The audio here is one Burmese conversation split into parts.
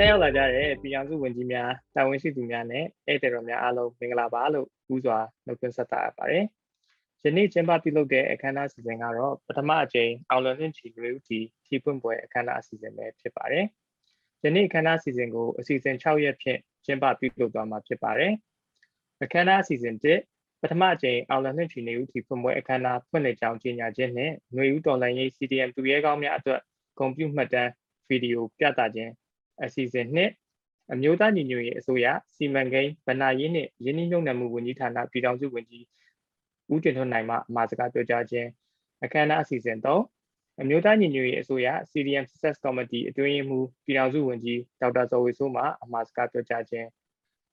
တက်ရောက်လာကြတဲ့ပြည်အောင်စုဝန်ကြီးများတာဝန်ရှိသူများနဲ့ဧည့်သည်တော်များအားလုံးမင်္ဂလာပါလို့ဦးစွာနှုတ်ခွန်းဆက်တာပါတယ်။ယနေ့ကျင်းပပြုလုပ်တဲ့အခမ်းအနားအစီအစဉ်ကတော့ပထမအကြိမ်အောင်လွန်နှင့်ချီလူဦးတီထီပွင့်ပွဲအခမ်းအနားအစီအစဉ်ပဲဖြစ်ပါတယ်။ယနေ့အခမ်းအနားအစီအစဉ်ကိုအစီအစဉ်6ရက်ဖြင့်ကျင်းပပြုလုပ်သွားမှာဖြစ်ပါတယ်။အခမ်းအနားအစီအစဉ်1ပထမအကြိမ်အောင်လွန်နှင့်ချီနေဦးတီပွင့်ပွဲအခမ်းအနားဖွင့်လှစ်ကြောင်းကြေညာခြင်းနဲ့ຫນွေဦးတော်လှန်ရေး CDM သူရဲကောင်းများအတွက်ဂုဏ်ပြုမှတ်တမ်းဗီဒီယိုပြသခြင်း အစီအစဉ်နှစ်အမျိုးသားညီညွတ်ရေးအစိုးရစီမံကိန်းဗဏ္ဍာရေးနှင့်ယင်းနှိမ့်နှံမှုဝန်ကြီးဌာနပြည်ထောင်စုဝန်ကြီးဦးတင်ထွန်းနိုင်မှအမှာစကားပြောကြားခြင်းအခမ်းအနားအစီအစဉ်3အမျိုးသားညီညွတ်ရေးအစိုးရ CDM Success Committee အတွင်းရေးမှူးပြည်ထောင်စုဝန်ကြီးဒေါက်တာဇော်ဝေဆိုးမှအမှာစကားပြောကြားခြင်း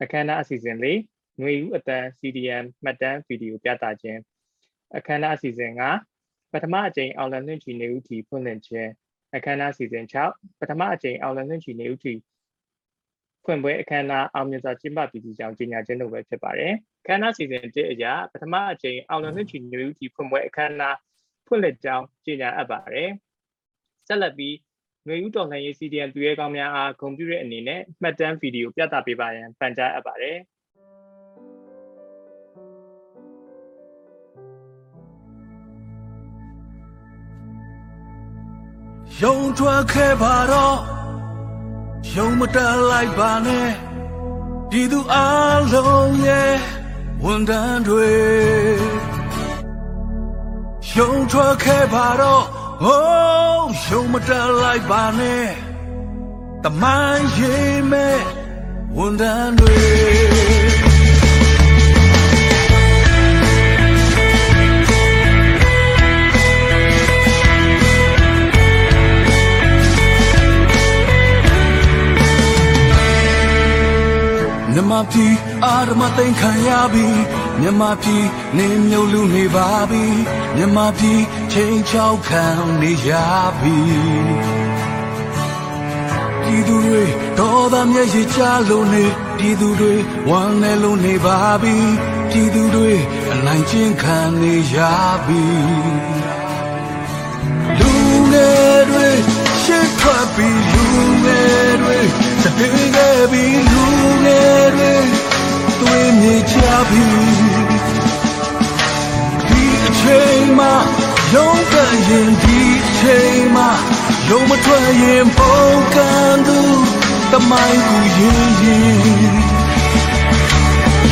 အခမ်းအနားအစီအစဉ်4ຫນွေဦးအတန်း CDM မှတ်တမ်းဗီဒီယိုပြသခြင်းအခမ်းအနားအစီအစဉ်5ပထမအကြိမ်အောင်လန်နှင့်ချီနေဦးတီဖွင့်လှစ်ခြင်း အခမ်းအနားစီစဉ်6ပထမအကြိမ်အောင်လန်နှင့်ချီနေဦးတီဖွင့်ပွဲအခမ်းအနားအောင်မြင်စွာကျင်းပပြီးသည့်ကြောင်းကြေညာခြင်းတို့ပဲဖြစ်ပါတယ်။အခမ်းအနားစီစဉ်1အရာပထမအကြိမ်အောင်လန်နှင့်ချီနေဦးတီဖွင့်ပွဲအခမ်းအနားဖွင့်လှစ်ကြောင်းကြေညာအပ်ပါတယ်။ဆက်လက်ပြီးຫນွေဦးတော်လှန်ရေး CDM သူရဲကောင်းများအားဂုဏ်ပြုတဲ့အနေနဲ့မှတ်တမ်းဗီဒီယိုပြသပေးပါရန်ပန်ကြားအပ်ပါတယ်။ ယုံထွက်ခဲ့ပါတော့ယုံမတန်လိုက်ပါနဲ့ဒီသူအလုံးရဲ့ဝန်တန်းတွေယုံထွက်ခဲ့ပါတော့ဟိုးယုံမတန်လိုက်ပါနဲ့တမန်ရေးမဲ့ဝန်တန်းတွေ မြမပြည်အာရမသိမ်းခံရပြီမြမပြည်နေမြုပ်လူနေပါပြီမြမပြည်ချိန်ချောက်ခံနေရပြီပြည်သူတွေတော်သားမျက်ရည်ချလို့နေပြည်သူတွေဝမ်းနေလို့နေပါပြီပြည်သူတွေအနိုင်ကျင့်ခံနေရပြီလူငယ်တွေရှေ့ထွက်ပြီးလူငယ်တွေ တပြေးခဲ့ပြီးလူငယ်တွေသွေးမြေချပြီးဒီအချိန်မှာရုံးကန်ရင်ဒီအချိန်မှာရုံးမထွက်ရင်ပုံကန်သူတမိုင်းကူရင်ရင်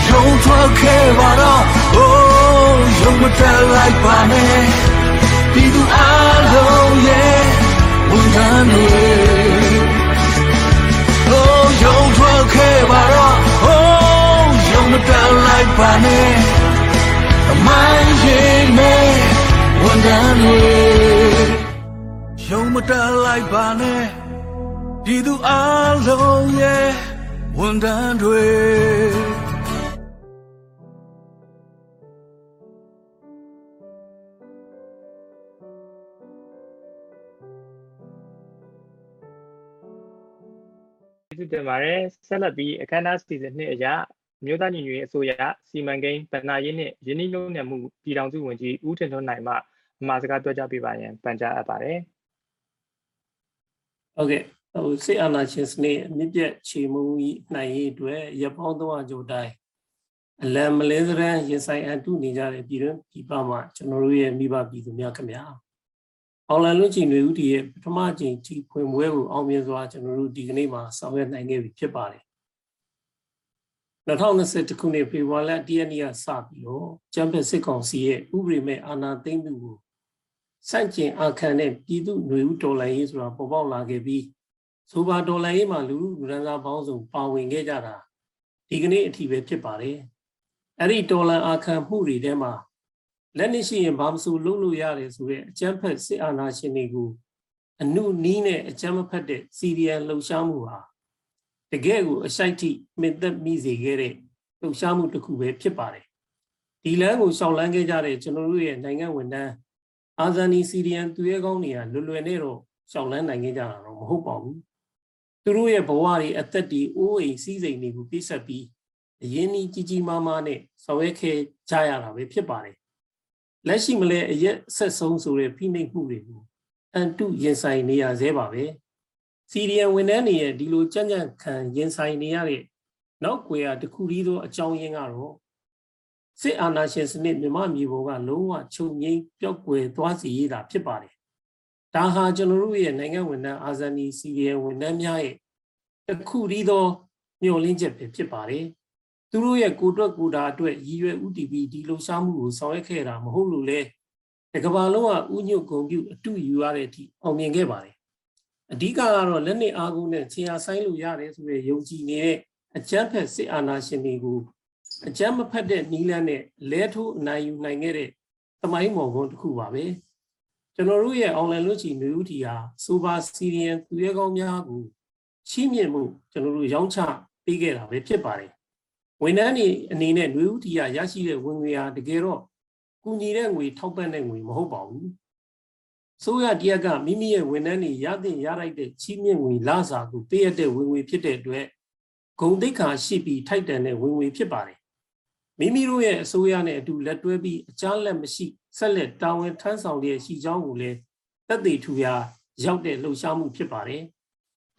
ရုံးထွက်ခဲ့ပါတော့ oh ရုံးမတက်လိုက်ပါနဲ့ဒီသူအလုံးရဲ့ဝန်ခံတွေ yo, que varo. Oh, yo me da like pane. The mind in me, one down way. Yo me da like pane. Di du alone, yeah, one down way. ကျေးဇူးတ င်ပါတယ်ဆက်လက်ပြီးအခမ်းအနားစီစဉ်နှစ်အရာမြို့သားညီညွတ်ရေးအစိုးရစီမံကိန်းဗဏ္ဍာရေးနှင့်ယင်းနှိမ့်လုံးနယ်မှုပြည်ထောင်စုဝန်ကြီးဦးထင်ထွန်းနိုင်မှအမှာစကားပြောကြားပေးပါရန်ပန်ကြားအပ်ပါတယ်ဟုတ်ကဲ့ဟိုစေအာနာရှင်စနစ်အမြင့်ပြတ်ခြေမုံကြီးနိုင်ရေးအတွက်ရပောင်း300ကျော်တိုင်းအလံမလဲစရန်ရင်ဆိုင်အန်တုနေကြတဲ့ပြည်တွင်းပြည်ပမှာကျွန်တော်တို့ရဲ့မိဘပြည်သူများခင်ဗျာ အောင်လန်လွတ်ချီနွေဦးတီရဲ့ပထမအကြိမ်ကြီးဖွင့်ပွဲကိုအောင်မြင်စွာကျွန်တော်တို့ဒီကနေ့မှာဆောင်ရွက်နိုင်ခဲ့ပြီဖြစ်ပါတယ်2020ခုနှစ်ဖေဖော်ဝါရီလ1ရက်နေ့ကစပြီးတော့ကျန်းဖက်စစ်ကောင်စီရဲ့ဥပဒေမဲ့အာဏာသိမ်းမှုကိုစန့်ကျင်အခမ်းတဲ့ပြည်သူຫນွေဦးတော်လှန်ရေးဆိုတာပေါ်ပေါက်လာခဲ့ပြီးဆိုပါတော်လှန်ရေးမှာလူလူလူရန်စားပေါင်းစုံပါဝင်ခဲ့ကြတာဒီကနေ့အထိပဲဖြစ်ပါတယ်အဲ့ဒီတော်လှန်အခမ်းမှုတွေထဲမှာ လက်နက်ရှိရင်ဘာမဆိုလုပ်လို့ရတယ်ဆိုတဲ့အကြမ်းဖက်စစ်အာဏာရှင်တွေကိုအနုနီးနဲ့အကြမ်းမဖက်တဲ့စီရီယံလှုပ်ရှားမှုဟာတကယ်ကိုအရှိုက်ထိမြင့်သက်မိစေခဲ့တဲ့လှုပ်ရှားမှုတစ်ခုပဲဖြစ်ပါတယ်ဒီလမ်းကိုရှောင်လန်းခဲ့ကြတဲ့ကျွန်တော်တို့ရဲ့နိုင်ငံဝန်ထမ်းအာဇာနည်စီရီယန်သူရဲကောင်းတွေကလွယ်လွယ်နဲ့တော့ရှောင်လန်းနိုင်ခဲ့ကြတာတော့မဟုတ်ပါဘူးသူတို့ရဲ့ဘဝတွေအသက်တွေအိုးအိမ်စီးစိမ်တွေကိုပြည့်ဆက်ပြီးအရင်းကြီးကြီးကြီးမားမားနဲ့ဆောင်ရွက်ခဲ့ကြရတာပဲဖြစ်ပါတယ် လက်ရှိမလဲအရက်ဆက်ဆုံးဆိုတဲ့ဖိနှိပ်မှုတွေကိုအန်တုရင်ဆိုင်နေရသေးပါပဲစီရီယံဝန်ထမ်းတွေရဲ့ဒီလိုကြံ့ကြံ့ခံရင်ဆိုင်နေရတဲ့နောက်ွယ်ရာတစ်ခုတည်းသောအကြောင်းရင်းကတော့စစ်အာဏာရှင်စနစ်မြမမျိုးပေါ်ကလုံးဝချုပ်ငိမ့်ပျောက်ကွယ်သွားစီရတာဖြစ်ပါတယ်။ဒါဟာကျွန်တော်တို့ရဲ့နိုင်ငံဝန်ထမ်းအာဇာနည်စီရီယံဝန်ထမ်းများရဲ့တစ်ခုတည်းသောမျှော်လင့်ချက်ပဲဖြစ်ပါတယ်။ သူတို့ရဲ့ကိုယ်တွက်ကိုယ်တာအတွက်ရည်ရွယ်ဥတီပီဒီလှုပ်ရှားမှုကိုဆောင်ရွက်ခဲ့တာမဟုတ်လို့လေတကဘာလုံးကဥညွတ်ဂုံပြုအတူယူရတဲ့အထိအောင်မြင်ခဲ့ပါတယ်။အဓိကကတော့လက်နက်အားကိုနဲ့ခြေအားဆိုင်လို့ရတယ်ဆိုတဲ့ယုံကြည်နေတဲ့အကျန်းဖက်စစ်အာဏာရှင်တွေကိုအကျန်းမဖက်တဲ့နီးလန်းနဲ့လဲထိုးအနိုင်ယူနိုင်ခဲ့တဲ့သမိုင်းမော်ကွန်းတစ်ခုပါပဲကျွန်တော်တို့ရဲ့ online လွတ်ချီနေဦးတီဟာဆိုပါစီရီယန်သူရဲကောင်းများကိုချီးမြှင့်မှုကျွန်တော်တို့ရောင်းချပေးခဲ့တာပဲဖြစ်ပါတယ် ဝန်ထမ်းတွေအနေနဲ့နေဦးတီကရရှိတဲ့ဝင်ငွေဟာတကယ်တော့ကူညီတဲ့ငွေထောက်ပံ့တဲ့ငွေမဟုတ်ပါဘူးဆိုရတရကမိမိရဲ့ဝန်ထမ်းတွေရတဲ့ရလိုက်တဲ့ချီးမြှင့်ငွေလစာကိုပေးရတဲ့ဝင်ငွေဖြစ်တဲ့အတွက်ဂုံတိတ်ခါရှိပြီးထိုက်တန်တဲ့ဝင်ငွေဖြစ်ပါတယ်မိမိတို့ရဲ့အစိုးရနဲ့အတူလက်တွဲပြီးအကြမ်းလက်မရှိဆက်လက်တာဝန်ထမ်းဆောင်လျက်ရှိကြောင်းကိုလည်းသက်သေထူရာရောက်တဲ့လှုပ်ရှားမှုဖြစ်ပါတယ်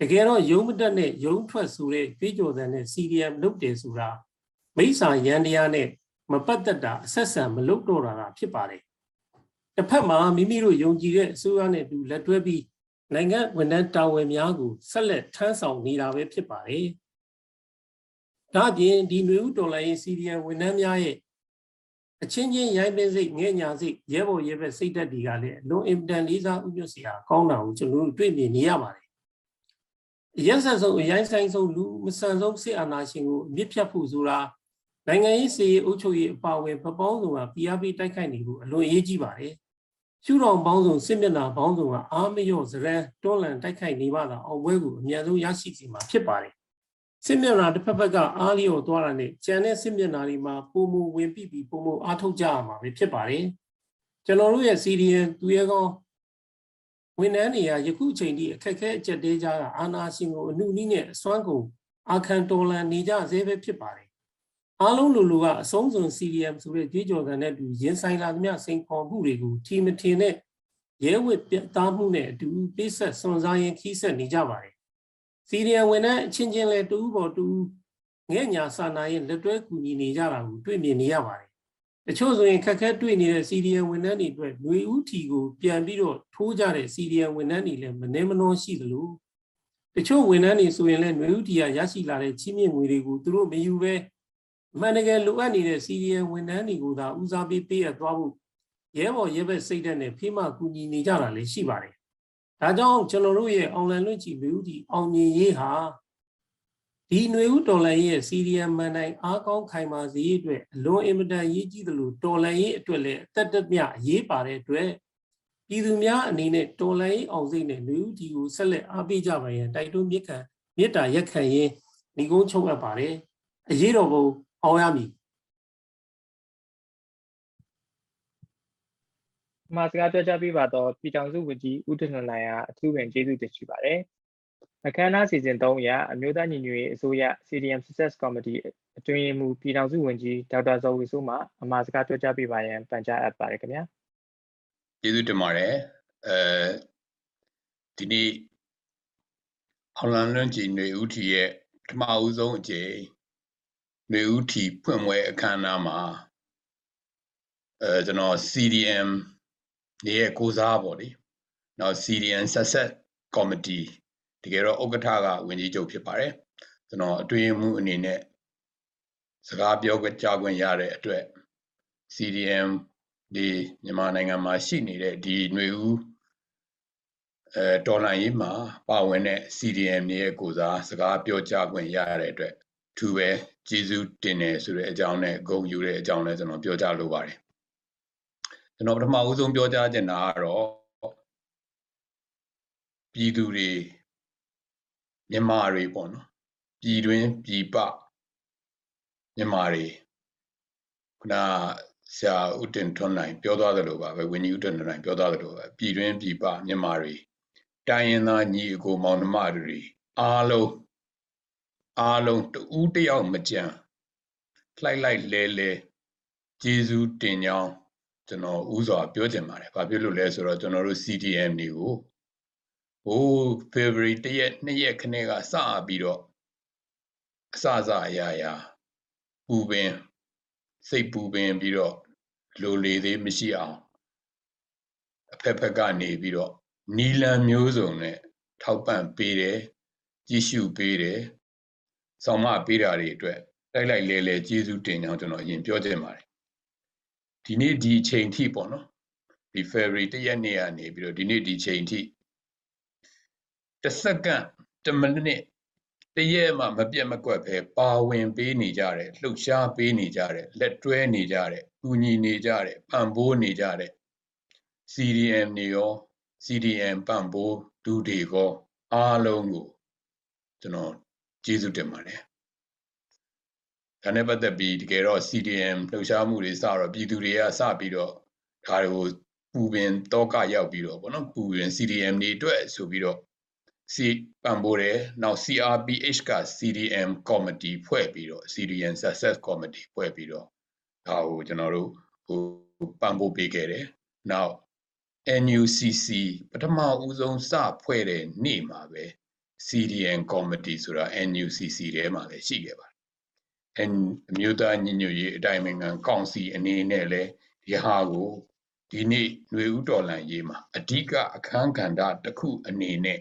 တကယ်တော့ရုံးမတက်နဲ့ရုံးထွက်ဆိုတဲ့ကြွေးကြော်တဲ့နဲ့ CDM လုပ်တယ်ဆိုတာ မိစ္ဆာရန်တရားနဲ့မပတ်သက်တာအဆက်ဆံမလုပ်တော့တာဖြစ်ပါတယ်တစ်ဖက်မှာမိမိတို့ယုံကြည်တဲ့အစိုးရနဲ့အတူလက်တွဲပြီးနိုင်ငံဝန်ထမ်းတာဝန်များကိုဆက်လက်ထမ်းဆောင်နေတာပဲဖြစ်ပါတယ်ဒါအပြင်ဒီຫນွေဥတော်လိုင်းရေးစီရီယံဝန်ထမ်းများရဲ့အချင်းချင်းရိုင်းပင်းစိတ်ငဲ့ညာစိတ်ရဲဘော်ရဲဘက်စိတ်ဓာတ်တွေကလည်းအလွန်အင်တန်လေးစားဥညွတ်စရာကောင်းတာကိုကျွန်တော်တို့တွေ့မြင်နေရပါတယ်။ရက်ဆက်ဆုံးအရိုင်းဆိုင်ဆုံးလူမဆန်ဆုံးစစ်အာဏာရှင်ကိုအမြင့်ဖြတ်ဖို့ဆိုတာ နိုင်ငံရေးစီရေးအုပ်ချုပ်ရေးအပါအဝင်ပပေါင်းစုံက PRP တိုက်ခိုက်နေဖို့အလွန်အရေးကြီးပါတယ်။ရှုတော်ပေါင်းစုံစစ်မျက်နှာပေါင်းစုံကအာမရော့ဇရန်တွန်းလန်တိုက်ခိုက်နေမှသာအောင်ပွဲကိုအမြန်ဆုံးရရှိစီမှာဖြစ်ပါတယ်စစ်မျက်နှာတစ်ဖက်ဖက်ကအားလျော်သွားတာနဲ့ကြံတဲ့စစ်မျက်နှာတွေမှာပုံမဝင်ပြီးပြီးပုံမအားထုတ်ကြရမှာပဲဖြစ်ပါတယ်ကျွန်တော်တို့ရဲ့ CDN သူရဲကောင်းဝန်ထမ်းတွေကယခုအချိန်ထိအခက်အခဲအကျက်တဲကြတာအာနာရှင်ကိုအနုနည်းနဲ့အစွမ်းကုန်အာခံတော်လန်နေကြသေးပဲဖြစ်ပါတယ် အားလုံးလူလူကအဆုံးစွန် CDM ဆိုတဲ့ကြွေးကြော်သံနဲ့အတူရင်ဆိုင်လာသမျှစိန်ခေါ်မှုတွေကိုထီမထင်နဲ့ရဲဝတ်ပြသားမှုနဲ့အတူပိဆက်စွန်စားရင်ခီးဆက်နေကြပါတယ်စီရီယံဝန်ထမ်းအချင်းချင်းလဲတူပေါ်တူငဲ့ညာစာနာရဲ့လက်တွဲကူညီနေကြတာကိုတွေ့မြင်နေရပါတယ်။တချို့ဆိုရင်ခက်ခဲတွေ့နေတဲ့စီရီယံဝန်ထမ်းတွေအတွက်ຫນွေဥတီကိုပြန်ပြီးတော့ထိုးကြတဲ့စီရီယံဝန်ထမ်းတွေလည်းမနှဲမနှောရှိသလိုတချို့ဝန်ထမ်းတွေဆိုရင်လည်းຫນွေဥတီကရရှိလာတဲ့ချီးမြှင့်ငွေတွေကိုသူတို့မယူဘဲအ မှန်တကယ်လိုအပ်နေတဲ့စီရီယံဝန်ထမ်းတွေကိုသာဦးစားပေးပေးရသွားဖို့ရဲဘော်ရဲဘက်စိတ်ဓာတ်နဲ့ဖိမကူညီနေကြတာလည်းရှိပါတယ်ဒါကြောင့်ကျွန်တော်တို့ရဲ့ online လွှင့်ကြည့်မျိုးဒီအောင်မြင်ရေးဟာဒီຫນွေဥတော်လန်ရဲ့စီရီယံမန်တိုင်းအားကောင်းခိုင်မာစေအတွက်အလွန်အင်မတန်ရေးကြီးသလိုတော်လန်ရေးအတွက်လည်းအသက်တမြအရေးပါတဲ့အတွက်ပြည်သူများအနေနဲ့တော်လန်ရေးအောင်စိတ်နဲ့ຫນွေဥဒီကိုဆက်လက်အားပေးကြပါရန်တိုက်တွန်းမြစ်ခံမေတ္တာရက်ခံရင်းညီကုန်းချုပ်အပ်ပါတယ်အရေးတော်ပုံ အောင်ရမည်မှာစကားပြောကြားပေးပါတော့ပြည်ထောင်စုဝန်ကြီးဦးထနနိုင်အားအထူးပင်ကျေးဇူးတင်ရှိပါတယ်။အခမ်းအနားစီစဉ်3ရအမျိုးသားညီညွတ်ရေးအစိုးရ CDM Success Committee အတွင်းရေးမှူးပြည်ထောင်စုဝန်ကြီးဒေါက်တာဇော်ဝီဆိုးမှအမှာစကားပြောကြားပေးပါရန်ပန်ကြားအပ်ပါတယ်ခင်ဗျာ။ကျေးဇူးတင်ပါတယ်။အဲဒီနေ့အောင်လန်လွန်ကြည်ຫນွေဦးထီရဲ့ပထမဦးဆုံးအကြိမ် နွေဦးထီဖွင့်ပွဲအခမ်းအနားမှာအဲကျွန်တော် CDM နေရဲ့ကိုစားပေါ့လေ။နောက် CDM ဆက်ဆက်ကော်မတီတကယ်တော့ဥက္ကဋ္ဌကဝန်ကြီးချုပ်ဖြစ်ပါတယ်။ကျွန်တော်အတွင်းမှုအနေနဲ့စကားပြောကြားခွင့်ရတဲ့အတွက် CDM ဒီမြန်မာနိုင်ငံမှာရှိနေတဲ့ဒီຫນွေဦးအဲဒေါ်လာရေးမှာပါဝင်တဲ့ CDM ရဲ့ကိုစားစကားပြောကြားခွင့်ရတဲ့အတွက်သူပဲ ကျေးဇူးတင်တယ်ဆိုတဲ့အကြောင်းနဲ့ဂုဏ်ယူတဲ့အကြောင်းလည်းကျွန်တော်ပြောကြားလိုပါတယ်ကျွန်တော်ပထမဦးဆုံးပြောကြားချင်တာကတော့ပြည်သူတွေမြန်မာတွေပေါ့နော်ပြည်တွင်းပြည်ပမြန်မာတွေခုနဆရာဦးတင်ထွန်းနိုင်ပြောသွားသလိုပါပဲဝင်းကြီးဦးတင်ထွန်းနိုင်ပြောသွားသလိုပဲပြည်တွင်းပြည်ပမြန်မာတွေတိုင်းရင်းသားညီအကိုမောင်နှမတွေအားလုံး အားလုံးတူးတယောက်မကြံလှိုက်လိုက်လဲလဲဂျေဇူးတင်ကြောင်းကျွန်တော်ဥစွာပြောချင်ပါတယ်။ဘာဖြစ်လို့လဲဆိုတော့ကျွန်တော်တို့ CDM တွေကိုဟို February 1ရက်2ရက်ခနဲ့ကစပြီးတော့အစအစအရာရာပူပင်စိတ်ပူပင်ပြီးတော့လိုလေသေးမရှိအောင်အဖက်ဖက်ကနေပြီးတော့နီလန်မျိုးစုံနဲ့ထောက်ပံ့ပေးတယ်ကြည့်ရှုပေးတယ် ဆောင်မပေးတာတွေအတွက်လိုက်လိုက်လဲလဲကျေးဇူးတင်ကြောင်းကျွန်တော်အရင်ပြောချင်ပါတယ်ဒီနေ့ဒီအချိန်ထိပေါ့နော်ဒီ February 1ရက်နေ့ကနေပြီးတော့ဒီနေ့ဒီချိန်ထိတစ်စက္ကန့်တစ်မိနစ်တရက်မှမပြတ်မကွက်ပဲပါဝင်ပေးနေကြတယ်လှုပ်ရှားပေးနေကြတယ်လက်တွဲနေကြတယ်ကူညီနေကြတယ်ပံ့ပိုးနေကြတယ် CDM နေရော CDM ပံ့ပိုးဒူတွေကောအားလုံးကိုကျွန်တော် ကျေးဇူးတင်ပါတယ်ဒါနဲ့ပတ်သက်ပြီးတကယ်တော့ CDM လှုပ်ရှားမှုတွေစတော့ပြည်သူတွေကစပြီးတော့ဒါတွေကိုပူပင်တောကရောက်ပြီးတော့ဗောနော်ပူပင် CDM တွေအတွက်ဆိုပြီးတော့ C ပံ့ပိုးတယ်နောက် CRPH က CDM committee ဖွဲ့ပြီးတော့ CDM success committee ဖွဲ့ပြီးတော့ဒါကိုကျွန်တော်တို့ဟိုပံ့ပိုးပေးခဲ့တယ်နောက် NUCC ပထမဦးဆုံးစဖွဲ့တဲ့နေ့မှာပဲ CDN committee ဆိုတာ NUCC ထဲမှာလည်းရှိခဲ့ပါတယ်။ N အမျိုးသားညီညွတ်ရေးအတိုင်းအငံကောင်စီအနေနဲ့လည်းဒီဟာကိုဒီနေ့ຫນွေဥတော်လန်ရေးမှာအဓိကအခန်းကဏ္ဍတစ်ခုအနေနဲ့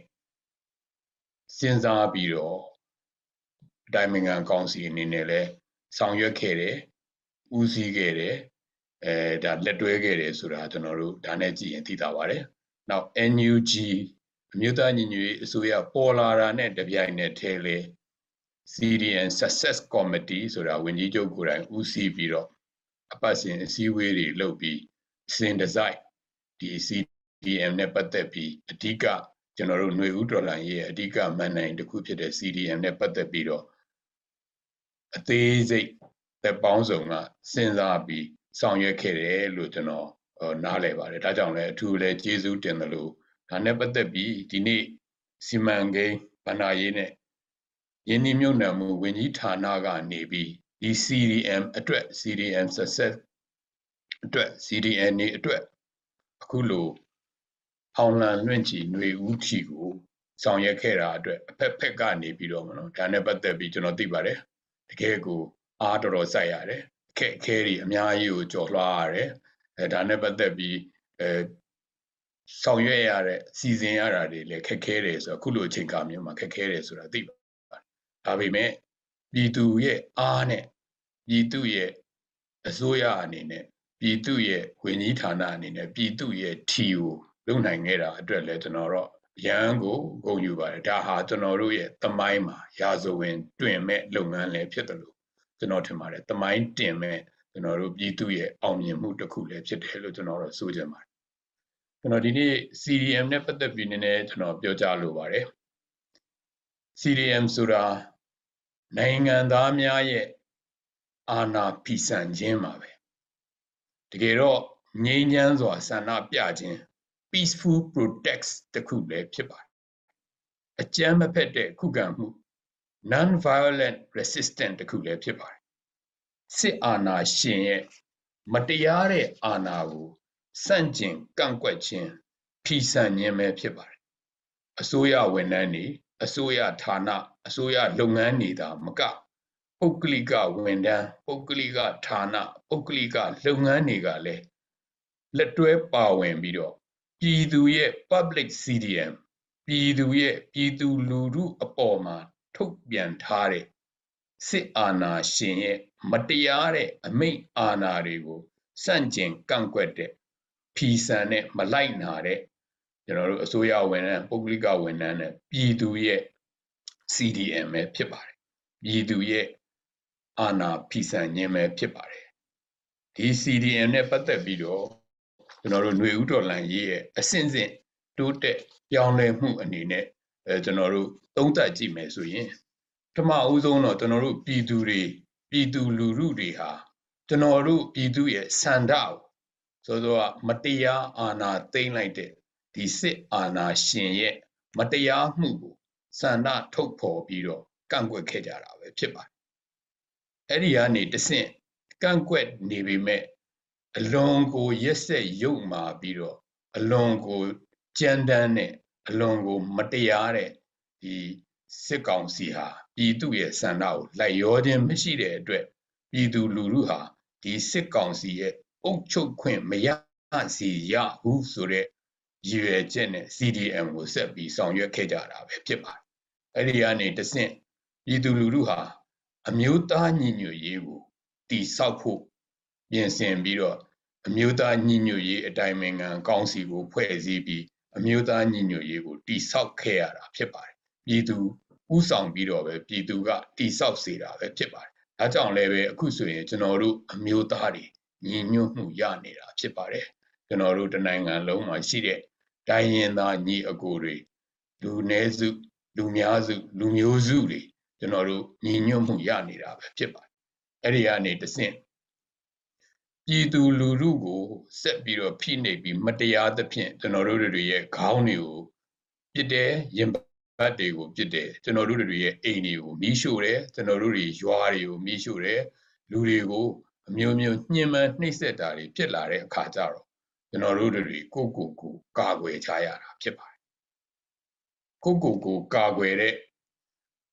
စဉ်းစားပြီးတော့အတိုင်းအငံကောင်စီအနေနဲ့လည်းဆောင်ရွက်ခဲ့တယ်။ဦးစီးခဲ့တယ်။အဲဒါလက်တွဲခဲ့တယ်ဆိုတာကျွန်တော်တို့ဒါနဲ့ကြည့်ရင်သိတာပါတယ်။နောက် NUG အမျိုးသားညီညွတ်ရေးအစိုးရပေါ်လာတာနဲ့တပြိုင်နက်တည်းလေ CDN Success Committee ဆိုတာဝန်ကြီးချုပ်ကိုယ်တိုင်ဦးစီးပြီးတော့အပတ်စဉ်အစည်းအဝေးတွေလုပ်ပြီးစင်ဒီဇိုင်းဒီ CDM နဲ့ပတ်သက်ပြီးအဓိကကျွန်တော်တို့ຫນွေဥဒေါ်လာရေးအဓိကမန်နိုင်တစ်ခုဖြစ်တဲ့ CDM နဲ့ပတ်သက်ပြီးတော့အသေးစိတ်သက်ပေါင်းစုံကစဉ်းစားပြီးဆောင်ရွက်ခဲ့တယ်လို့ကျွန်တော်နားလည်ပါတယ်ဒါကြောင့်လည်းအထူးလည်းကျေးဇူးတင်တယ်လို့ ဒါနဲ့ပတ်သက်ပြီးဒီနေ့စီမံကိန်းဗဏ္ဍာရေးနဲ့ယင်းဒီမြုပ်နှံမှုဝန်ကြီးဌာနကနေပြီးဒီ CDM အတွက် CDM success အတွက် CDN နေအတွက်အခုလိုအောင်လံလွင့်ချီຫນွေဦးထီကိုဆောင်ရွက်ခဲ့တာအတွက်အဖက်ဖက်ကနေပြီးတော့မနော်ဒါနဲ့ပတ်သက်ပြီးကျွန်တော်သိပါတယ်တကယ်ကိုအားတော်တော်စိုက်ရတယ်အခက်အခဲတွေအများကြီးကိုကြော်လွှားရတယ်အဲဒါနဲ့ပတ်သက်ပြီးအဲ ဆောင်ရွက်ရတဲ့စီစဉ်ရတာတွေလည်းခက်ခဲတယ်ဆိုတော့အခုလိုအချိန်ကာမျိုးမှာခက်ခဲတယ်ဆိုတာသိပါတယ်ဒါပေမဲ့ပြည်သူရဲ့အားနဲ့ပြည်သူရဲ့အစိုးရအနေနဲ့ပြည်သူရဲ့ဝန်ကြီးဌာနအနေနဲ့ပြည်သူရဲ့ထီကိုလုံနိုင်ခဲ့တာအတွက်လည်းကျွန်တော်တော့ရန်ကိုဂုဏ်ယူပါတယ်ဒါဟာကျွန်တော်တို့ရဲ့တမိုင်းမှာရာဇဝင်တွင်မဲ့လုပ်ငန်းလည်းဖြစ်တယ်လို့ကျွန်တော်ထင်ပါတယ်တမိုင်းတင်မဲ့ကျွန်တော်တို့ပြည်သူရဲ့အောင်မြင်မှုတစ်ခုလည်းဖြစ်တယ်လို့ကျွန်တော်တို့ဆိုချင်ပါတယ် ကျွန်တော်ဒီနေ့ CDM နဲ့ပတ်သက်ပြီးနည်းနည်းကျွန်တော်ပြောကြားလိုပါတယ် CDM ဆိုတာနိုင်ငံသားများရဲ့အာဏာဖီဆန်ခြင်းပါပဲတကယ်တော့ငြိမ်းချမ်းစွာဆန္ဒပြခြင်း peaceful protest တခုလည်းဖြစ်ပါတယ်အကြမ်းမဖက်တဲ့ခုခံမှု non violent resistance တခုလည်းဖြစ်ပါတယ်စစ်အာဏာရှင်ရဲ့မတရားတဲ့အာဏာကို စန့်ကျင်ကန့်ကွက်ခြင်းဖီဆန်ခြင်းပဲဖြစ်ပါတယ်အစိုးရဝန်ထမ်းတွေအစိုးရဌာနအစိုးရလုပ်ငန်းတွေသာမကပုဂ္ဂလိကဝန်ထမ်းပုဂ္ဂလိကဌာနပုဂ္ဂလိကလုပ်ငန်းတွေကလည်းလက်တွဲပါဝင်ပြီးတော့ပြည်သူရဲ့ public CDM ပြည်သူရဲ့ပြည်သူလူထုအပေါ်မှာထုတ်ပြန်ထားတဲ့စစ်အာဏာရှင်ရဲ့မတရားတဲ့အမိန့်အာဏာတွေကိုစန့်ကျင်ကန့်ကွက်တဲ့ ဖီဆန်တဲ့မလိုက်နာတဲ့ကျွန်တော်တို့အစိုးရဝန်ထမ်းပုဂ္ဂလိကဝန်ထမ်းနဲ့ပြည်သူရဲ့ CDM ပဲဖြစ်ပါတယ်ပြည်သူရဲ့အာဏာဖီဆန်ခြင်းပဲဖြစ်ပါတယ်ဒီ CDM နဲ့ပတ်သက်ပြီးတော့ကျွန်တော်တို့ຫນွေဥတော်လန်ရေးရဲ့အစဉ်စဉ်တိုးတက်ပြောင်းလဲမှုအနေနဲ့အဲကျွန်တော်တို့သုံးသပ်ကြည့်မယ်ဆိုရင်ပထမအဦးဆုံးတော့ကျွန်တော်တို့ပြည်သူတွေပြည်သူလူထုတွေဟာကျွန်တော်တို့ပြည်သူရဲ့စန္ဒကို ဆိုတော့မတရားအာဏာသိမ်းလိုက်တဲ့ဒီစစ်အာဏာရှင်ရဲ့မတရားမှုကိုစန္ဒထုတ်ဖော်ပြီးတော့ကန့်ကွက်ခဲ့ကြတာပဲဖြစ်ပါတယ်အဲ့ဒီကနေတဆင့်ကန့်ကွက်နေပေမဲ့အလွန်ကိုရက်ဆက်ရုပ်မာပြီးတော့အလွန်ကိုကြမ်းတမ်းတဲ့အလွန်ကိုမတရားတဲ့ဒီစစ်ကောင်စီဟာပြည်သူရဲ့စန္ဒကိုလိုက်ရောခြင်းမရှိတဲ့အတွက်ပြည်သူလူထုဟာဒီစစ်ကောင်စီရဲ့ အုပ်ချုပ်ခွင့်မရစီရဘူးဆိုတဲ့ရည်ရွယ်ချက်နဲ့ CDM ကိုဆက်ပြီးဆောင်ရွက်ခဲ့ကြတာပဲဖြစ်ပါတယ်။အဲဒီကနေတဆင့်ပြည်သူလူထုဟာအမျိုးသားညီညွတ်ရေးကိုတိဆောက်ဖို့ပြင်ဆင်ပြီးတော့အမျိုးသားညီညွတ်ရေးအတိုင်းအငံကောင်းစီကိုဖွဲ့စည်းပြီးအမျိုးသားညီညွတ်ရေးကိုတိဆောက်ခဲ့ရတာဖြစ်ပါတယ်။ပြည်သူဥဆောင်ပြီးတော့ပဲပြည်သူကတိဆောက်စေတာပဲဖြစ်ပါတယ်။ဒါကြောင့်လည်းပဲအခုဆိုရင်ကျွန်တော်တို့အမျိုးသားတွေ ညီညွတ်မှုရနေတာဖြစ်ပါတယ်။ကျွန်တော်တို့တနိုင်ငံလုံးမှာရှိတဲ့တိုင်းရင်းသားညီအကိုတွေလူနည်းစုလူများစုလူမျိုးစုတွေကျွန်တော်တို့ညီညွတ်မှုရနေတာပဲဖြစ်ပါတယ်။အဲ့ဒီကနေတဆင့်ပြည်သူလူထုကိုဆက်ပြီးတော့ဖိနှိပ်ပြီးမတရားသဖြင့်ကျွန်တော်တို့တွေရဲ့ခေါင်းတွေကိုပြစ်တယ်ရင်ပတ်တွေကိုပြစ်တယ်ကျွန်တော်တို့တွေရဲ့အိမ်တွေကိုမီးရှို့တယ်ကျွန်တော်တို့တွေရွာတွေကိုမီးရှို့တယ်လူတွေကို အမျိုးမျိုးညှဉ်းပန်းနှိပ်စက်တာတွေဖြစ်လာတဲ့အခါကျတော့ကျွန်တော်တို့တွေကိုကိုကိုကာကွယ်ကြရတာဖြစ်ပါတယ်ကိုကိုကိုကာကွယ်တဲ့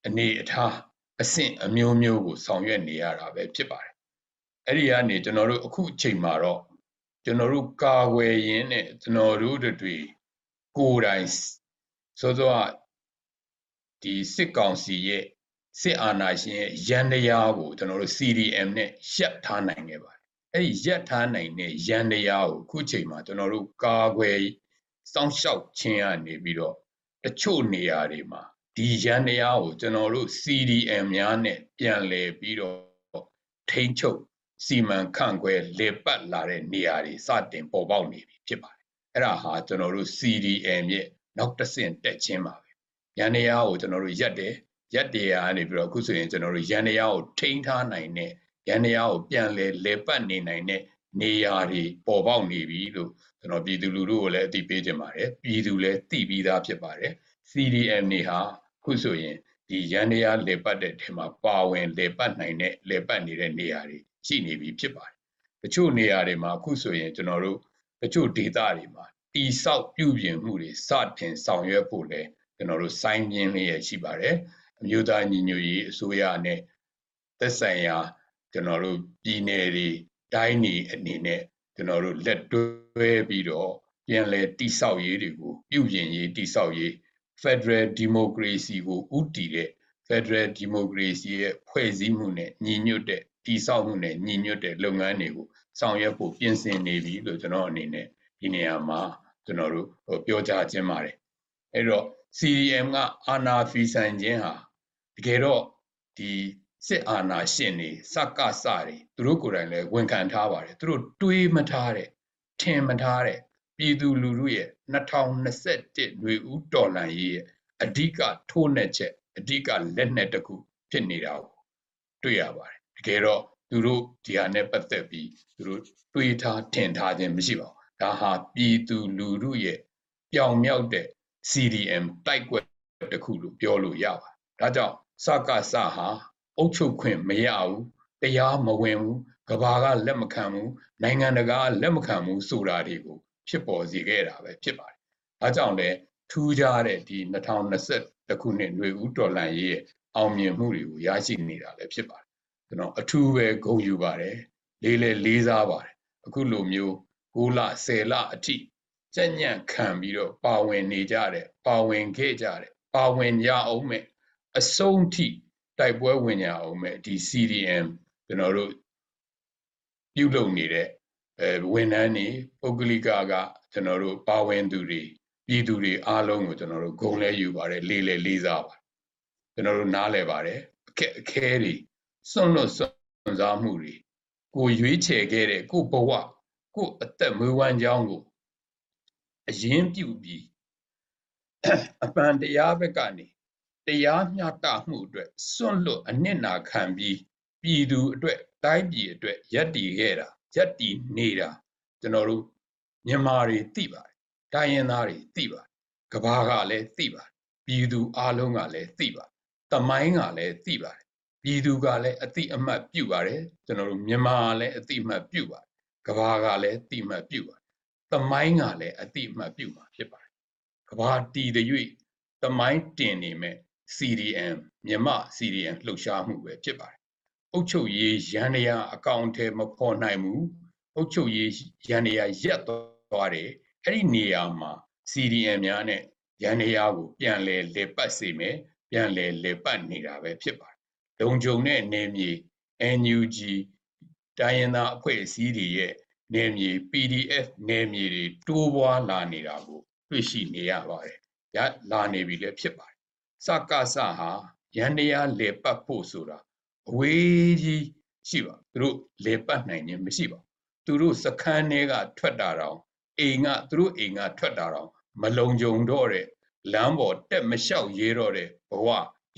အနေအထားအဆင့်အမျိုးမျိုးကိုဆောင်ရွက်နေရတာပဲဖြစ်ပါတယ်အဲ့ဒီကနေကျွန်တော်တို့အခုအချိန်မှာတော့ကျွန်တော်တို့ကာကွယ်ရင်းနဲ့ကျွန်တော်တို့တွေကိုယ်တိုင်စောစောဒီစစ်ကောင်စီရဲ့ စစ်အာဏာရှင်ရဲ့ရန်တရားကိုကျွန်တော်တို့ CDM နဲ့ရပ်ထားနိုင်ခဲ့ပါတယ်အဲ့ဒီရပ်ထားနိုင်တဲ့ရန်တရားကိုခုချိန်မှာကျွန်တော်တို့ကာကွယ်စောင့်ရှောက်ခြင်းကနေပြီးတော့တချို့နေရာတွေမှာဒီရန်တရားကိုကျွန်တော်တို့ CDM များနဲ့ပြန်လည်ပြီးတော့ထိန်းချုပ်စီမံခန့်ခွဲလေပတ်လာတဲ့နေရာတွေစတင်ပေါ်ပေါက်နေပြီဖြစ်ပါတယ်အဲ့ဒါဟာကျွန်တော်တို့ CDM ရဲ့နောက်တစ်ဆင့်တက်ခြင်းပါပဲရန်တရားကိုကျွန်တော်တို့ရက်တယ် ရက်တရားကနေပြီးတော့အခုဆိုရင်ကျွန်တော်တို့ရန်တရားကိုထိန်းထားနိုင်တဲ့ရန်တရားကိုပြန်လဲလေပတ်နေနိုင်တဲ့နေရာတွေပေါ်ပေါက်နေပြီလို့ကျွန်တော်ပြည်သူလူထုကိုလည်းအသိပေးခြင်းပါတယ်ပြည်သူလည်းသိပြီးသားဖြစ်ပါတယ် CDM နေဟာခုဆိုရင်ဒီရန်တရားလေပတ်တဲ့ထဲမှာပါဝင်လေပတ်နိုင်တဲ့လေပတ်နေတဲ့နေရာတွေရှိနေပြီဖြစ်ပါတယ်တချို့နေရာတွေမှာအခုဆိုရင်ကျွန်တော်တို့တချို့ဒေသတွေမှာတိဆောက်ပြုပြင်မှုတွေစတင်ဆောင်ရွက်ဖို့လဲကျွန်တော်တို့စိုင်းပြင်းလေးရရှိပါတယ် အမျိုးသားညီညွတ်ရေးအစိုးရနဲ့သက်ဆိုင်ရာကျွန်တော်တို့ပြည်နယ်တွေတိုင်းနေအနေနဲ့ကျွန်တော်တို့လက်တွဲပြီးတော့ပြန်လည်တိဆောက်ရေးတွေကိုပြုပြင်ရေးတိဆောက်ရေး Federal Democracy ကိုဥတည်တဲ့ Federal Democracy ရဲ့ဖွဲ့စည်းမှုနဲ့ညီညွတ်တဲ့တိဆောက်မှုနဲ့ညီညွတ်တဲ့လုပ်ငန်းတွေကိုဆောင်ရွက်ဖို့ပြင်ဆင်နေပြီလို့ကျွန်တော်အနေနဲ့ဒီနေရာမှာကျွန်တော်တို့ပြောကြားခြင်းပါတယ်အဲ့တော့ CDM ကအာနာဖီဆိုင်ခြင်းဟာတ ကယ်တော့ဒီစစ်အာဏာရှင်တွေစကစတွေသူတို့ကိုယ်တိုင်လည်းဝန်ခံထားပါတယ်သူတို့တွေးမထားတဲ့ထင်မထားတဲ့ပြည်သူလူထုရဲ့2021ຫນွေဦးတော်လှန်ရေးရဲ့အဓိကထိုးနှက်ချက်အဓိကလက်နက်တစ်ခုဖြစ်နေတာကိုတွေ့ရပါတယ်တကယ်တော့သူတို့ဒီဟာနဲ့ပတ်သက်ပြီးသူတို့တွေးထားထင်ထားခြင်းမရှိပါဘူးဒါဟာပြည်သူလူထုရဲ့ပြောင်မြောက်တဲ့ CDM တိုက်ကွက်တစ်ခုလို့ပြောလို့ရပါတယ်ဒါကြောင့် စကစဟာအုပ်ချုပ်ခွင့်မရဘူးတရားမဝင်ဘူးကဘာကလက်မခံဘူးနိုင်ငံတကာလက်မခံဘူးဆိုတာတွေကိုဖြစ်ပေါ်စေခဲ့တာပဲဖြစ်ပါတယ်။ဒါကြောင့်လည်းထူးခြားတဲ့ဒီ2020ခုနှစ်ຫນွေဦးတော်လှန်ရေးရဲ့အောင်မြင်မှုတွေကိုရရှိနေတာလည်းဖြစ်ပါတယ်။ကျွန်တော်အထူးပဲဂုဏ်ယူပါတယ်။လေးလေးလေးစားပါတယ်။အခုလိုမျိုး9လ10လအထိကြက်ညံ့ခံပြီးတော့ပါဝင်နေကြတဲ့ပါဝင်ခဲ့ကြတဲ့ပါဝင်ကြအောင်မဲ့ အဆုံးထိတိုက်ပွဲဝင်ကြအောင်မဲ့ဒီ CDM ကျွန်တော်တို့ပြုလုပ်နေတဲ့အဲဝန်ထမ်းတွေပုဂ္ဂလိကကကျွန်တော်တို့ပါဝင်သူတွေပြည်သူတွေအားလုံးကိုကျွန်တော်တို့ဂုဏ်လဲယူပါတယ်လေးလေးလေးစားပါကျွန်တော်တို့နားလဲပါတယ်အခက်အခဲတွေစွန့်လွတ်စွန့်စားမှုတွေကိုရွေးချယ်ခဲ့တဲ့ကိုဘဝကိုအသက်မွေးဝမ်းကြောင်းကိုအရင်ပြုပြီးအပန်တရားဘက်ကနေ တရားမျှတမှုအတွက်စွန့်လွတ်အနစ်နာခံပြီးပြည်သူအတွက်တိုင်းပြည်အတွက်ယက်တည်ခဲ့တာယက်တည်နေတာကျွန်တော်တို့မြန်မာတွေသိပါတယ်တိုင်းရင်းသားတွေသိပါတယ်ကဘာကလည်းသိပါတယ်ပြည်သူအလုံးကလည်းသိပါတယ်တမိုင်းကလည်းသိပါတယ်ပြည်သူကလည်းအတိအမှတ်ပြုပါတယ်ကျွန်တော်တို့မြန်မာကလည်းအတိအမှတ်ပြုပါတယ်ကဘာကလည်းအတိအမှတ်ပြုပါတယ်တမိုင်းကလည်းအတိအမှတ်ပြုမှာဖြစ်ပါတယ်ကဘာတီတဲ့၍တမိုင်းတင်နေမဲ့ CDM မြမ CDM လှုပ်ရှားမှုပဲဖြစ်ပါတယ်။အုတ်ချုပ်ရေးရန်ရအကောင့်ထဲမဖော်နိုင်ဘူး။အုတ်ချုပ်ရေးရန်ရရက်သွားတယ်။အဲ့ဒီနေရာမှာ CDM များနဲ့ရန်ရကိုပြန်လဲလေပတ်စေမယ်။ပြန်လဲလေပတ်နေတာပဲဖြစ်ပါတယ်။လုံခြုံတဲ့နေမြေ NUG တိုင်းရင်းသားအဖွဲ့အစည်းတွေရဲ့နေမြေ PDF နေမြေတွေတိုးပွားလာနေတာကိုတွေ့ရှိနေရပါတယ်။ရလာနေပြီလည်းဖြစ်ပါတယ်။ စကစဟာရန်တရားလေပတ်ဖို့ဆိုတာအဝေးကြီးရှိပါသူတို့လေပတ်နိုင်ခြင်းမရှိပါသူတို့စခန်းထဲကထွက်တာတော့အိမ်ကသူတို့အိမ်ကထွက်တာတော့မလုံခြုံတော့တဲ့လမ်းပေါ်တက်မလျှောက်ရဲတော့တဲ့ဘဝ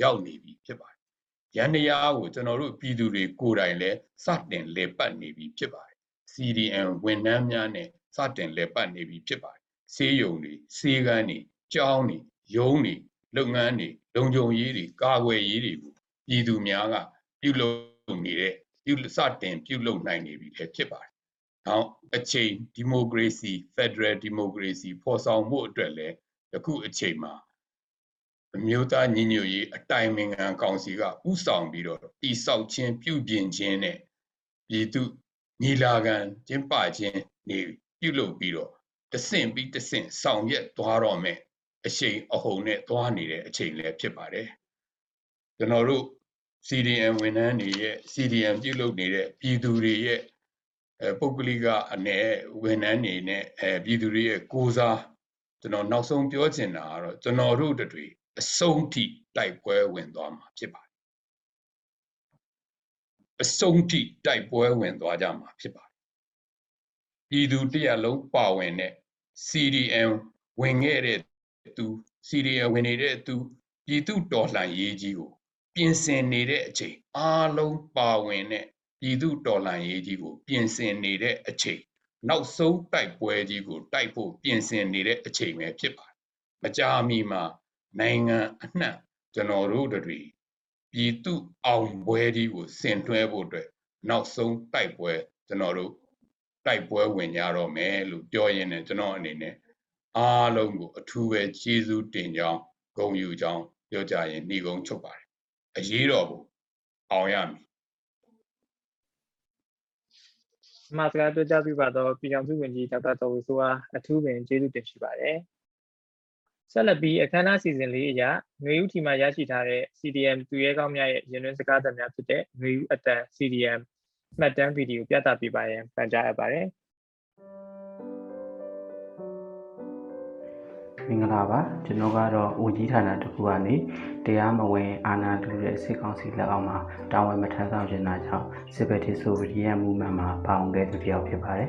ရောက်နေပြီဖြစ်ပါတယ်။ရန်တရားကိုကျွန်တော်တို့ပြည်သူတွေကိုယ်တိုင်လည်းစတင်လေပတ်နေပြီဖြစ်ပါတယ် CDN ဝန်ထမ်းများနဲ့စတင်လည်ပတ်နေပြီဖြစ်ပါတယ်။ဆေးရုံတွေ၊ဆေးကန်းတွေ၊ကျောင်းတွေ၊ရုံးတွေ လုပ်ငန်းတွေလုံခြုံရေးတွေကာကွယ်ရေးတွေကိုပြည်သူများကပြုလုပ်နေတဲ့ပြုစတင်ပြုလုပ်နိုင်နေပြီလည်းဖြစ်ပါတယ်။နောက်အချိန်ဒီမိုကရေစီ Federal Democracy ဖော်ဆောင်မှုအတွက်လည်းအခုအချိန်မှာအမျိုးသားညီညွတ်ရေးအတိုင်ပင်ခံကောင်စီကဥဆောင်ပြီးတော့တိဆောက်ခြင်းပြုပြင်ခြင်းနဲ့ပြည်သူညီလာခံကျင်းပခြင်းနေပြုလုပ်ပြီးတော့တဆင့်ပြီးတဆင့်ဆောင်ရွက်သွားတော့မယ် အချိန်အဟုန်နဲ့သွားနေတဲ့အချိန်လည်းဖြစ်ပါတယ်ကျွန်တော်တို့ CDM ဝန်ထမ်းတွေရဲ့ CDM ပြုလုပ်နေတဲ့ပြည်သူတွေရဲ့အဲပုဂ္ဂလိကအ내ဝန်ထမ်းတွေနဲ့အဲပြည်သူတွေရဲ့ကိုးစားကျွန်တော်နောက်ဆုံးပြောချင်တာကတော့ကျွန်တော်တို့တွေအဆုံးထိတိုက်ပွဲဝင်သွားမှာဖြစ်ပါတယ်အဆုံးထိတိုက်ပွဲဝင်သွားကြမှာဖြစ်ပါတယ်ပြည်သူတရက်လုံးပါဝင်တဲ့ CDM ဝင်ခဲ့တဲ့ သူ CDM ဝင်နေတဲ့သူပြည်သူတော်လှန်ရေးကြီးကိုပြင်ဆင်နေတဲ့အချိန်အားလုံးပါဝင်တဲ့ပြည်သူတော်လှန်ရေးကြီးကိုပြင်ဆင်နေတဲ့အချိန်နောက်ဆုံးတိုက်ပွဲကြီးကိုတိုက်ဖို့ပြင်ဆင်နေတဲ့အချိန်ပဲဖြစ်ပါတယ်မကြာမီမှာနိုင်ငံအနှံ့ကျွန်တော်တို့တွေပြည်သူအောင်ပွဲကြီးကိုဆင်တွဲဖို့အတွက်နောက်ဆုံးတိုက်ပွဲကျွန်တော်တို့တိုက်ပွဲဝင်ကြတော့မယ်လို့ပြောရင်းနဲ့ကျွန်တော်အနေနဲ့ အားလုံးကိုအထူးပဲကျေးဇူးတင်ကြောင်းဂုဏ်ယူကြောင်းပြောကြရင်ဤကုန်းချုပ်ပါတယ်အရေးတော်ကိုအောင်ရမည်မတ်ကားတို့ကြပြပါတော့ပြည်အောင်စုဝင်ကြီးဒေါက်တာတော်ဝေဆိုအားအထူးပင်ကျေးဇူးတင်ရှိပါတယ်ဆက်လက်ပြီးအခမ်းအနားစီစဉ်လေးအရငွေဥတီမှာရရှိထားတဲ့ CDM သူရဲကောင်းများရဲ့ရင်းနှင်းစကားသံများဖြစ်တဲ့ငွေဥအတန် CDM မှတ်တမ်းဗီဒီယိုပြသပေးပါရန်ပန်ကြားအပ်ပါတယ်။ မင်္ဂလာပါကျွန်တော်ကတော့ဦးကြီးဌာနတစ်ခုကနေတရားမဝင်အာဏာတူတဲ့စစ်ကောင်စီလက်အောက်မှာတာဝန်မထမ်းဆောင်ခြင်းတာကြောင့်စစ်ဘက်တီဆိုဗီယက်မူမန့်မှာပါဝင်ခဲ့သူတစ်ယောက်ဖြစ်ပါတယ်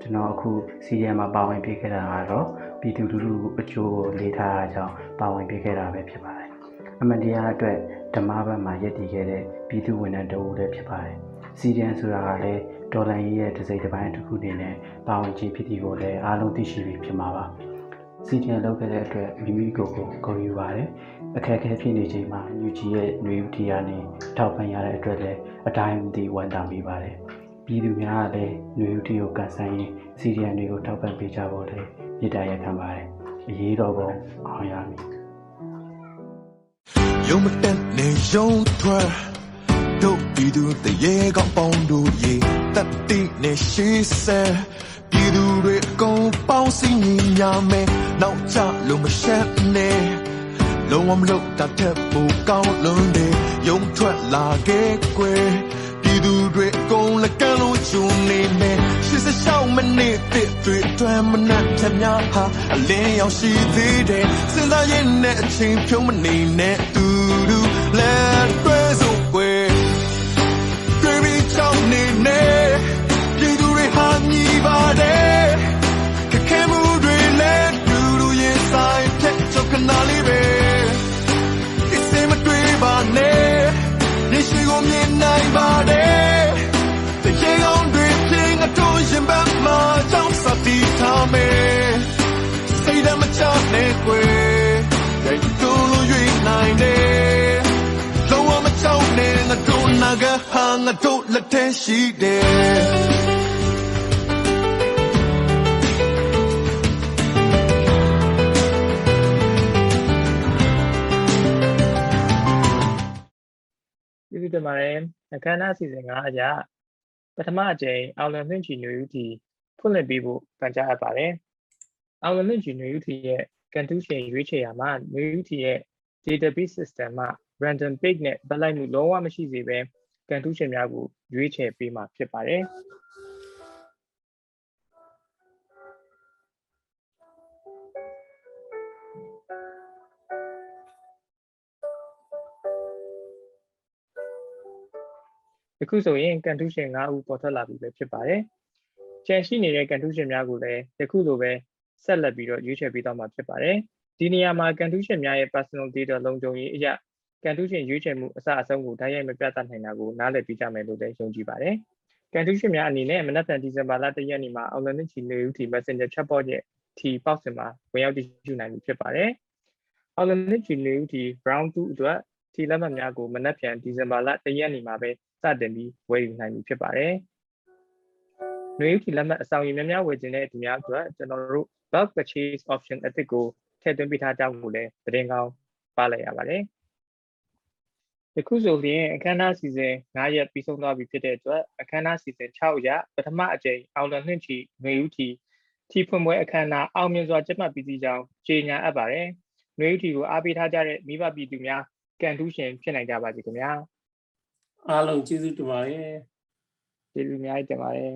ကျွန်တော်အခု CDM မှာပါဝင်ဖြစ်ခဲ့တာကတော့ပြည်သူလူထုအကျိုးကိုလေးထားတာကြောင့်ပါဝင်ဖြစ်ခဲ့တာပဲဖြစ်ပါတယ်အမှန်တရားအတွက်ဓမ္မဘက်မှာယက်တည်ခဲ့တဲ့ပြည်သူဝန်ထမ်းတဦးလည်းဖြစ်ပါတယ် CDM ဆိုတာကလည်းဒေါ်လာရေးရဲ့တစ်စိတ်တစ်ပိုင်းတစ်ခုအနေနဲ့ပါဝင်ခြင်းဖြစ်ဒီကိုလည်းအားလုံးသိရှိပြီးဖြစ်မှာပါ စီတင်လုပ်ခဲ့တဲ့အတွက်မိမိကိုယ်ကိုဂုဏ်ယူပါတယ်အခက်အခဲဖြစ်နေချိန်မှာညူဂျီရဲ့ຫນွေဦးတီကနေထောက်ပံ့ရတဲ့အတွက်လည်းအတိုင်းမသိဝန်တာမိပါတယ်ပြည်သူများကလည်းຫນွေဦးတီကိုကန်ဆန်းရင်စီဒီအန်တွေကိုထောက်ပံ့ပေးကြဖို့လည်းမြစ်တာရက်ခံပါတယ်အရေးတော်ပုံအောင်ရမည် ယုံမတက်နေယုံထွက်တို့ပြည်သူတရေကောင်းပေါင်းတို့ရေတက်တိနေရှိစဲ ပြည်သူတွေအကုန်ပေါင်းစည်းညီညာမယ်နောက်ချလို့မရှက်နဲ့လုံးဝမလုပ်တတ်တဲ့ဘူကောင်းလွန်တယ်ယုံထွက်လာခဲ့ကွယ်ပြည်သူတွေအကုန်လက်ကမ်းလို့ချူနေမယ်ရှစ်စရှောင်းမနေတဲ့တွေတွမ်းမနှက်ချက်များဟာအလင်းရောက်ရှိသေးတယ်စဉ်းစားရင်နဲ့အချိန်ဖြုံးမနေနဲ့တူ မေစိတ်ဓာတ်မချနဲ့ကွယ်ရိုက်တူလို့ရွေးနိုင်တယ်လုံးဝမချောက်နဲ့ငါတို့နာကဟာငါတို့လက်ထဲရှိတယ်ကျေးဇူးတင်ပါတယ်အခမ်းအနားအစီအစဉ်ကအကြပထမအကြိမ်အောင်လွန်နှင့်ချီနွေဦးတီ ဖွင့်လှစ်ပေးဖို့ပန်ကြားအပ်ပါတယ်အောင်လန်နှင့်ချီနွေဦးတီရဲ့ကန်တူးရှင်ရွေးချယ်ရာမှာနွေဦးတီရဲ့ database system မှာ random pick နဲ့ပတ်လိုက်မှုလုံးဝမရှိစေဘဲကန်တူးရှင်များကိုရွေးချယ်ပေးမှာဖြစ်ပါတယ်အခုဆိုရင်ကန်တူးရှင်5ဦးပေါ်ထွက်လာပြီပဲဖြစ်ပါတယ်။ ကျန်ရှိနေတဲ့ကန်တူးရှင်များကိုလည်းယခုလိုပဲဆက်လက်ပြီးတော့ရွေးချယ်ပေးသွားမှာဖြစ်ပါတယ်။ဒီနေရာမှာကန်တူးရှင်များရဲ့ personal data လုံခြုံရေးအရာကန်တူးရှင်ရွေးချယ်မှုအစအဆုံးကိုဓာတ်ရိုက်မပြသနိုင်တာကိုနားလည်ပြီးကြမယ်လို့လည်းယုံကြည်ပါတယ်။ကန်တူးရှင်များအနေနဲ့မနက်ဖြန်ဒီဇင်ဘာလ1ရက်နေ့မှာအောင်လန်ချီနေဦးတီ Messenger chatbot ရဲ့ T ပေါက်စင်မှာဝင်ရောက်တည်ယူနိုင်ပြီဖြစ်ပါတယ်။အောင်လန်ချီနေဦးတီ Brown 2အတွက် T လက်မှတ်များကိုမနက်ဖြန်ဒီဇင်ဘာလ1ရက်နေ့မှာပဲစတင်ပြီးဝယ်ယူနိုင်ပြီဖြစ်ပါတယ်။ နှွေဦးတီလက်မှတ်အဆောင်ရည်များများဝယ်ခြင်းတဲ့ဒီများအတွက်ကျွန်တော်တို့ bulk purchase option အသစ်ကိုထည့်သွင်းပေးထားကြောင်းကိုလည်းသတင်းကောင်းပါလိုက်ရပါတယ်။ယခုဆိုရင်အခမ်းအနားစီစဉ်9ရက်ပြီးဆုံးသွားပြီဖြစ်တဲ့အတွက်အခမ်းအနားစီစဉ်6ရက်ပထမအကြိမ်အောင်လနှင့်ချီနှွေဦးတီထီဖွင့်ပွဲအခမ်းအနားအောင်မြင်စွာကျင်းပပြီးစီကြောင်းကြေညာအပ်ပါတယ်။နှွေဦးတီကိုအားပေးထားကြတဲ့မိဘပြည်သူများကန်တူးရှင်ဖြစ်နိုင်ကြပါစေခင်ဗျာ။အားလုံးကျေးဇူးတင်ပါတယ်ကျေးဇူးအများကြီးတင်ပါတယ်